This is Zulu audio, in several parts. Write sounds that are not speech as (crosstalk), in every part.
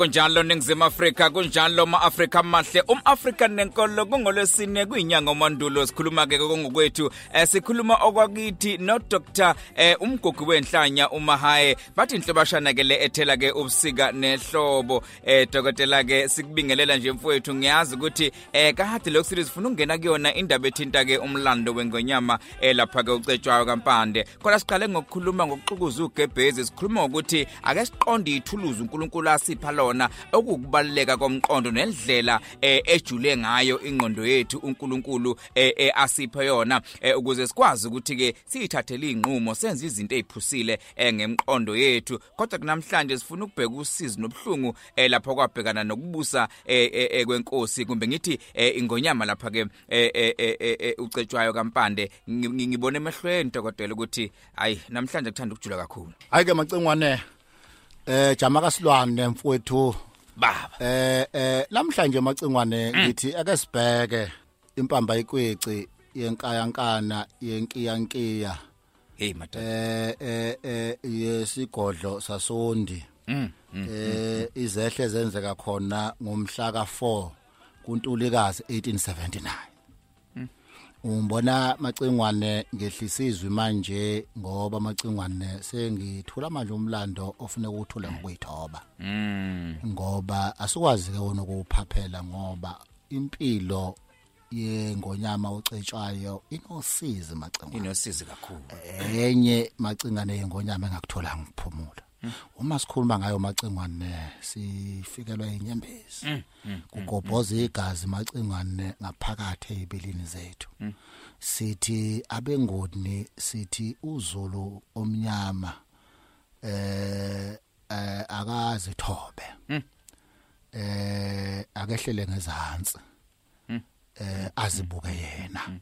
kunjalo ningizima Afrika kunjalo ma-Afrika amahle um-Afrika nenkolo kungolwesine kuyinyanga omandulo sikhuluma ke kongokwethu eh sikhuluma okwakithi no Dr eh umgogo wenhlanya uMahaye. Bathi inhlobashana ke le ethela ke ubusika nehlobo. Eh dokotela ke sikubingelela nje mfowethu ngiyazi ukuthi eh kahade lokhu sithi sifuna ukungena kuyona indaba ethinta ke umlando wengonyama eh lapha ke ucetshwayo kampande. Kodwa siqale ngokukhuluma ngokuxukuza ugebhezi sikhuluma ngokuthi ake siqonde ithuluzi uNkulunkulu asipha lona. Okukubaleka komqondo nendlela eh, ejule ngayo ingqondo yethu uNkulunkulu eh, eh, asipha yona ukuze sikwazi ukuthi ke siyithathele inqumo senze izinto eziphusile ngemqondo yethu. Kodwa kunamhlanje sifuna ukubheka usizi nobhlungu lapha kwabhekana nokubusa kwenkosi kumbe ngithi ingonyama lapha ke ucetshwayo kampande. Ngi- ngibone emehlweni dokotela ukuthi hayi namhlanje kuthanda ukujula kakhulu. Hayi ke macengwane eh jama kasilwane mfowethu. Baba. Eh eh namhlanje macengwane ngithi ake sibheke impamba ikweci yenkayankana yenkiyankiya. Hey madod eh eh eh yesigodlo sasondi. Mm eh izehle zenzeka khona ngomhla ka4 kuNtulikazi 1879 Umbona macingwane ngehlisa izwi manje ngoba macingwane sengithula manje umlando ofuneka ukuthula ngokuyithoba mm. Ngoba asikwazi ke wona ukuphaphela ngoba impilo yengonyama ocetshwayo inosizi macingwane. Inosizi kakhulu. Enye macingane yengonyama engakuthola ngiphumula uma sikhuluma ngayo macingwane sifikelwa inyembezi kugobhoza igazi macingwane ngaphakathi ezibilini zethu. Sithi abengoni sithi uzulu omnyama eh eh, akazithobe. Eh akehlele ngezantsi eh azibuke yena.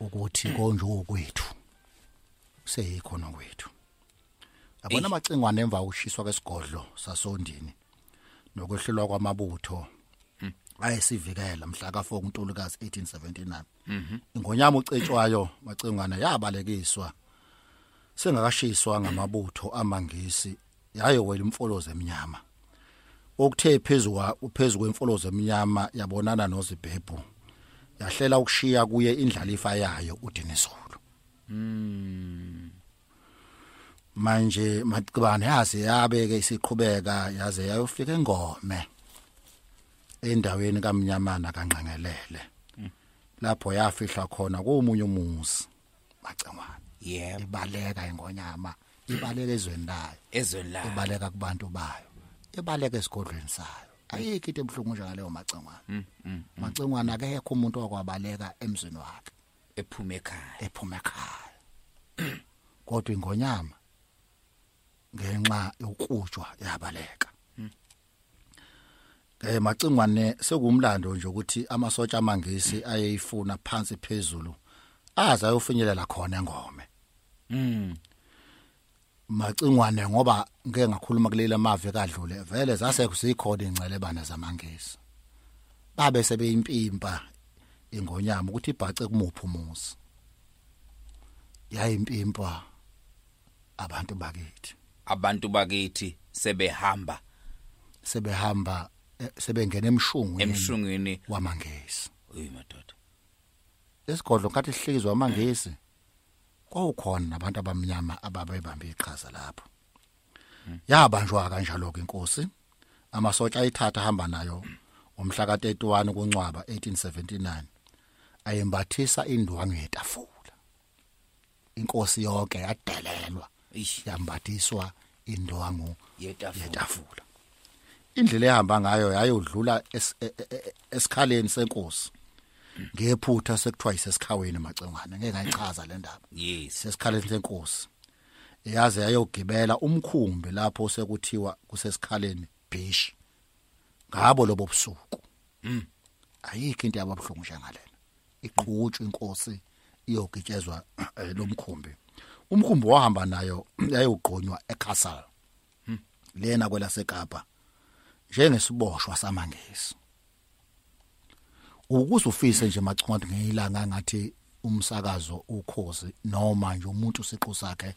Ukuthi konje ukwethu seyikho nokwethu. Yabona amacingwane emva ukushiswa kwesigodlo sasondini nokwehlelwa kwamabutho ayesivikela mhla ka 4 kuNtulukazi 1879 ingonyama ucetshwayo macingwane yabalekiswa sengakashiswa ngamabutho amangisi yayowela imfolozo eminyama okuthe phezukwa uphezulu kwemfolozo eminyama yabonana nozibhebhu yahlela ukushiya kuye indlalifa yayo uDinisulu manje maqibane yaze yabeke isiqhubeka yaze yayofika engome endaweni kamnyamana kanqengelele lapho yafihla khona komunye umuzi macengwana yebo. ibaleka ingonyama ibaleka ezweni layo ezweni la ibaleka kubantu bayo ibaleka esigodlweni sayo. Ayikho into ebhlungu njengaleyo macengwana macengwana akekho umuntu okwabaleka emzini wakhe. Ephuma ekhaya. Ephuma ekhaya. (clears throat) Kodwa ingonyama ngenxa yokuqhutshwa yabaleka. Eh macingwane sekumlando nje ukuthi amasotsha amangisi ayeyifuna phansi phezulu aza ayofinyelela khona engome mm macingwane ngoba ngeke ngakhuluma kuleli amave kadlule vele zasekho sikhona ingcelebane zamangisi. Babe sebeyimpimpa ingonyama ukuthi ibhace kumuphi umuzi. Yayimpimpa abantu bakithi. Abantu bakithi sebehamba. Sebehamba eh, sebengena emshungwini emshungwini. wamangisi uyi madoda. Esigodlo nkathi sihlizwa amangisi kwawukhona nabantu abamnyama ababebambe iqhaza lapho. Yabanjwa kanjalo ke inkosi. Amasotsha ayithatha hamba nayo umhla ka31 kuNcwaba 1879 ayembathisa indwangu yetafula inkosi yonke yadelelwa. Yambathiswa indwangu yetafula. indlela ehamba ngayo yayodlula e- e- e- esikhaleni senkosi. Ngephutha sekuthiwa isesikhaweni macengwane ngeke ngayichaza le ndaba. Yes. Sesikhaleni senkosi. Yaze yayogibela umkhumbi lapho sekuthiwa kusesikhaleni bish. Ngabo lobo busuku. Mm. ayikho into yababhlungu njengalela iqhutshwe inkosi iyogitshezwa eh, lo mkhumbi. Umkhumbi wahamba nayo (clears throat) yayogqonywa eCastle lena kwelasekapa njengesiboshwa samangisi ukuzufise nje machonto ngeyilanga ngathi umsakazo ukhozi noma nje umuntu siqu sakhe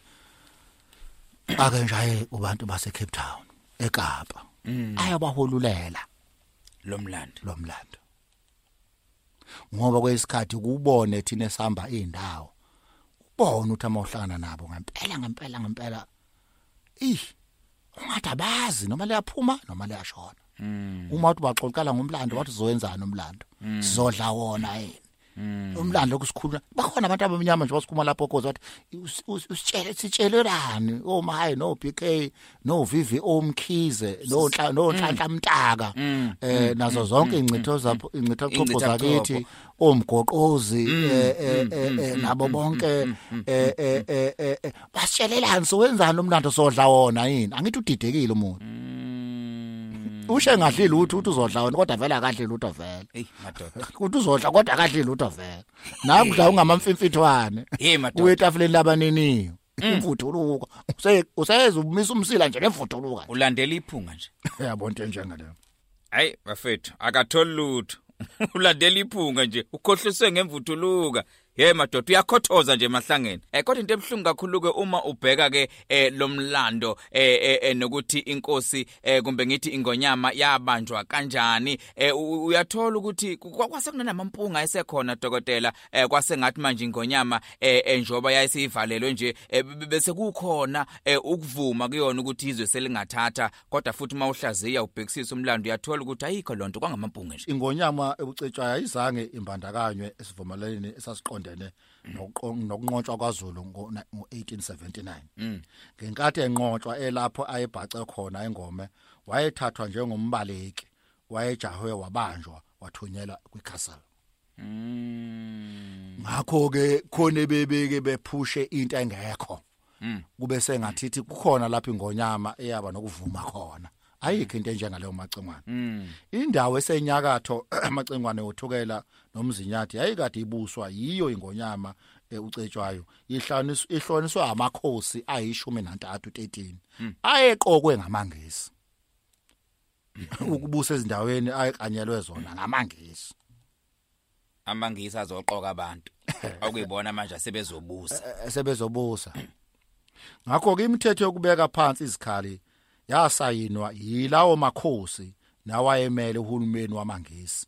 ake nje aye kubantu base Cape Town eKapa. Ayabaholulela lomlando. lomlando. Ngoba kwesikhathi kubone thina esihamba indawo ubone uthi amawuhlangana nabo ngempela ngempela ngempela. Ih ungathi abazi noma liyaphuma noma liyashona. Uma uthi baxoxela ngomlando wathi uzowenzana umlando? Sizodla wona yini umlando kusikhuluma bakhona abantu abamnyama nje basikhuluma lapho koze wathi usitshele sitshelelani omahayi no BK no VVO Mkhize no no Nhlanhla Mtaka. Eh nazo zonke ingcitho zapho ingcitho xhobo zakithi omgoqozi eh nabo bonke eh eh basitshelelani sowenzani umlando sodla wona yini? Angithi udidekile umuntu. Ushe ngadli lutho uthi uzodla wona kodwa vele akadli lutho vele. Hey madoda. Uthi uzodla kodwa akadli lutho vele. Nakudla ungamamfimfithwane. Hey madoda. Uyetafuleni labaniniyo. Imvuthuluka useyeza umisa umsila nje nemvuthuluka ulandela iphunga nje. Yabo into njengaleyo hayi bafethu akatholi lutho. (laughs) Ulandela iphunga nje ukhohliswe ngemvuthuluka. Hey madoda uyakhothoza nje emahlangeni. Eh kodwa into ebhlungu kakhulu ke uma ubheka ke eh lomlando eh eh nokuthi inkosi eh kumbe ngithi ingonyama yabanjwa kanjani eh uyathola ukuthi kwase kunamampunga esekhona dokotela eh kwase ngathi manje ingonyama eh njoba yayisivalelwe nje bese kukhona ukuvuma kuyona ukuthi izwe selingathatha kodwa futhi mawuhlaziya ubhekisisa umlando uyathola ukuthi ayikho lonto kwangamampunga nje. Ingonyama ebucetshwayo ayizange imbandakanywe esivumeleleni esasiqonda eqondene nokunqotshwa kwaZulu ngo1879 ngenkathi enqotshwa elapho ayebhace khona engome wayethathwa njengombaleki wayejahwe wabanjwa wathunyelwa kwiCastle. Ngakho ke khona bebeke bephushe into engekho. Kube sengathithi kukhona lapha ingonyama eyaba nokuvuma khona. Ayikho into enjengaleyo macengwane indawo esenyakatho (clears throat) amacengwane othukela nomzinyathi yayikade ibuswa yiyo ingonyama ucetshwayo. Ihloniswa ihloniswa amakhosi ayishumi nantathu 13 ayeqokwe ngamangisi (clears throat) ukubusa ezindaweni ayekanyelwe zona ngamangisi amangisi azoqoka abantu. (laughs) Okuyibona manje sebezobusa sebezobusa. Ngakho ke imithetho yokubeka phansi izikhali yasayinwa yilawo makhosi nawayemele uhulumeni wamangisi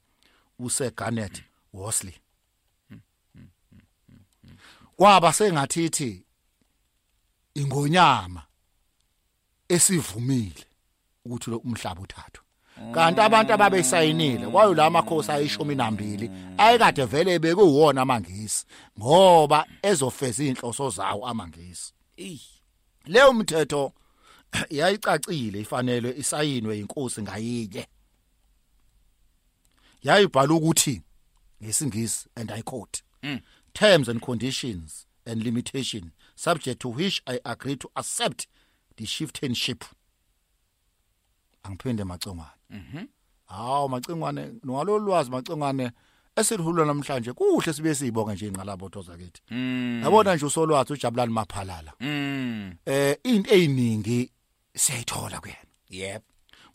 use Garnet Worsley. Kwaba sengathithi ingonyama esivumile ukuthi lo umhlaba uthathwe. Kanti abantu ababesayinile kwayo la makhosi ayishumi nambili ayekade vele bekuwona amangisi ngoba ezofeza inhloso zawo amangisi. Leyo mthetho yayicacile ifanele isayinwe inkosi ngayinye yayibhala ukuthi ngesingisi and i quote Mm. terms and conditions and limitation subject to which i agree to accept the chieftainship angiphinde macengwane Mhm. hawo macengwane ngalolwazi macengwane esilihulula namhlanje kuhle sibe siyibonga nje inqalabotho zakithi Mm. yabona nje usolwazi ujabulani maphalala Mm. eh into eziningi siyayithola kuyena Yep.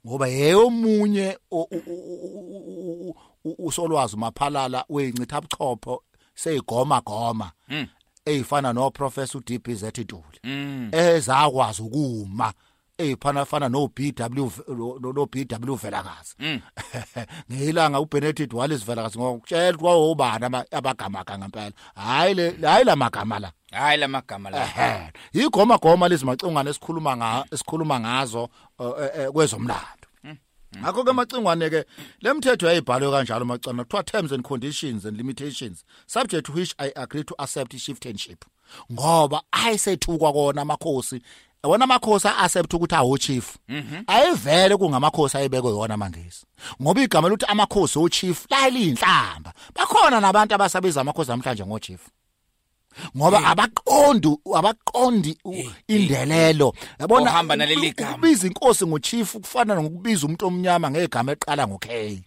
ngoba yeyomunye o- u- u- u- u- usolwazi maphalala weyincitha buchopho seyigoma goma Mm. ezifana no professor uDBZ Ntuli Mm. ezakwazi ukuma ezifana fana no BW no no BW Velakazi Mm. (laughs) ngilanga uBenedict Wallace Velakazi ngokutshela kwawo ubani aba- abagama ngempela. Hayi le hayi la magama la. Hayi lamagama la. ehe igoma goma lezimacungwane esikhuluma nga esikhuluma ngazo eh, eh, eh, kwezomlando. Ngakho ke macingwane ke lemthetho yayibhalwe kanjalo macana kuthiwa terms and conditions and limitations subject to which i agree to accept chieftainship ngoba ayisethukwa kona amakhosi wona amakhosi accept ukuthi awo chief ayivele kungamakhosi ayibekwe yona mangisi ngoba igama lokuthi amakhosi o chief layinhlamba bakhona nabantu abasabiza amakhosi namhlanje ngo chief ngoba abaqondi abaqondi u- indelelo. yabona Ohamba naleli gama. ukubiza inkosi ngochief kufana nokubiza umuntu omnyama ngegama eqala ngo K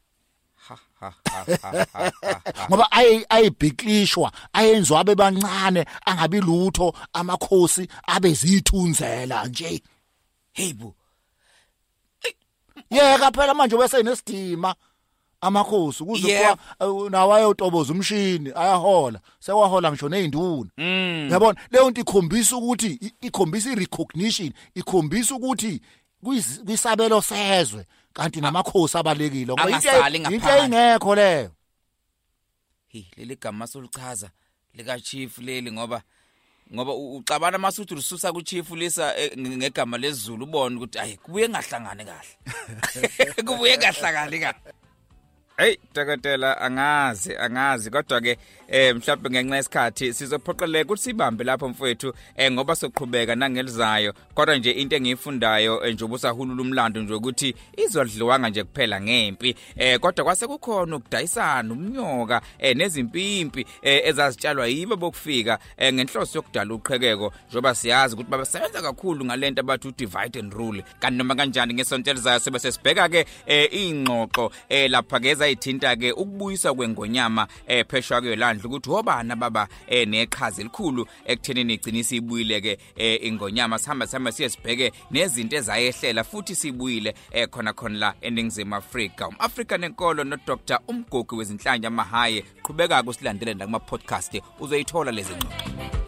(laughs) ngoba ayi ayibhiklishwa ayenzwa abe bancane angabi lutho amakhosi abe zithunzela nje. Hey bu. yeka phela manje bese nesidima amakhosi kuze kwa nawo ayotoboza umshini ayahola sekwahola ngisho nezinduna Mm. yabona? Leyo nto ikhombisa ukuthi ikhombisa irecognition ikhombisa ukuthi kwisabelo sezwe kanti namakhosi abalekile. Ngoba into engekho leyo hi leli gama solichaza lika chief leli ngoba ngoba ucabana masuthi ususa ku chief lisa eh, nge- ngegama lesiZulu ubone ukuthi ayi kubuye ngahlangani kahle. (laughs) Kubuye ngahlangani kahle. Hey dokotela angazi angazi. Kodwa ke eh mhlawumbe ngenxa yesikhathi sizophoqeleka ukuthi sibambe lapho mfowethu eh ngoba soqhubeka nangelizayo. Kodwa nje into engiyifundayo eh, njengoba usahulula umlando nje ukuthi izodliwanga nje kuphela ngempi. Eh kodwa kwase kukhona ukudayisana umnyoka eh nezimpimpi eh, ezazitshalwa yibo bokufika eh, ngenhloso yokudala uqhekeko. Njoba siyazi ukuthi babesebenza kakhulu ngalento abathi divide and rule. Kanti noma kanjani ngesonto elizayo sobe sesibheka ke ingxoxo lapha ke ezayithinta ke ukubuyisa kwengonyama eh, pheshwa kwelandla ukuthi obana baba eh, neqhaza elikhulu ekuthenini igcinisa ibuyile ke eh, ingonyama. Sihamba sihamba siye sibheke nezinto ezayehlela futhi sibuyile eh, khona khona la eningizimu Afrika. umAfrika nenkolo no Dr umgogo wezinhlanja mahaye qhubeka kusilandele nakuma podcast uzoyithola lezi ngxoxo.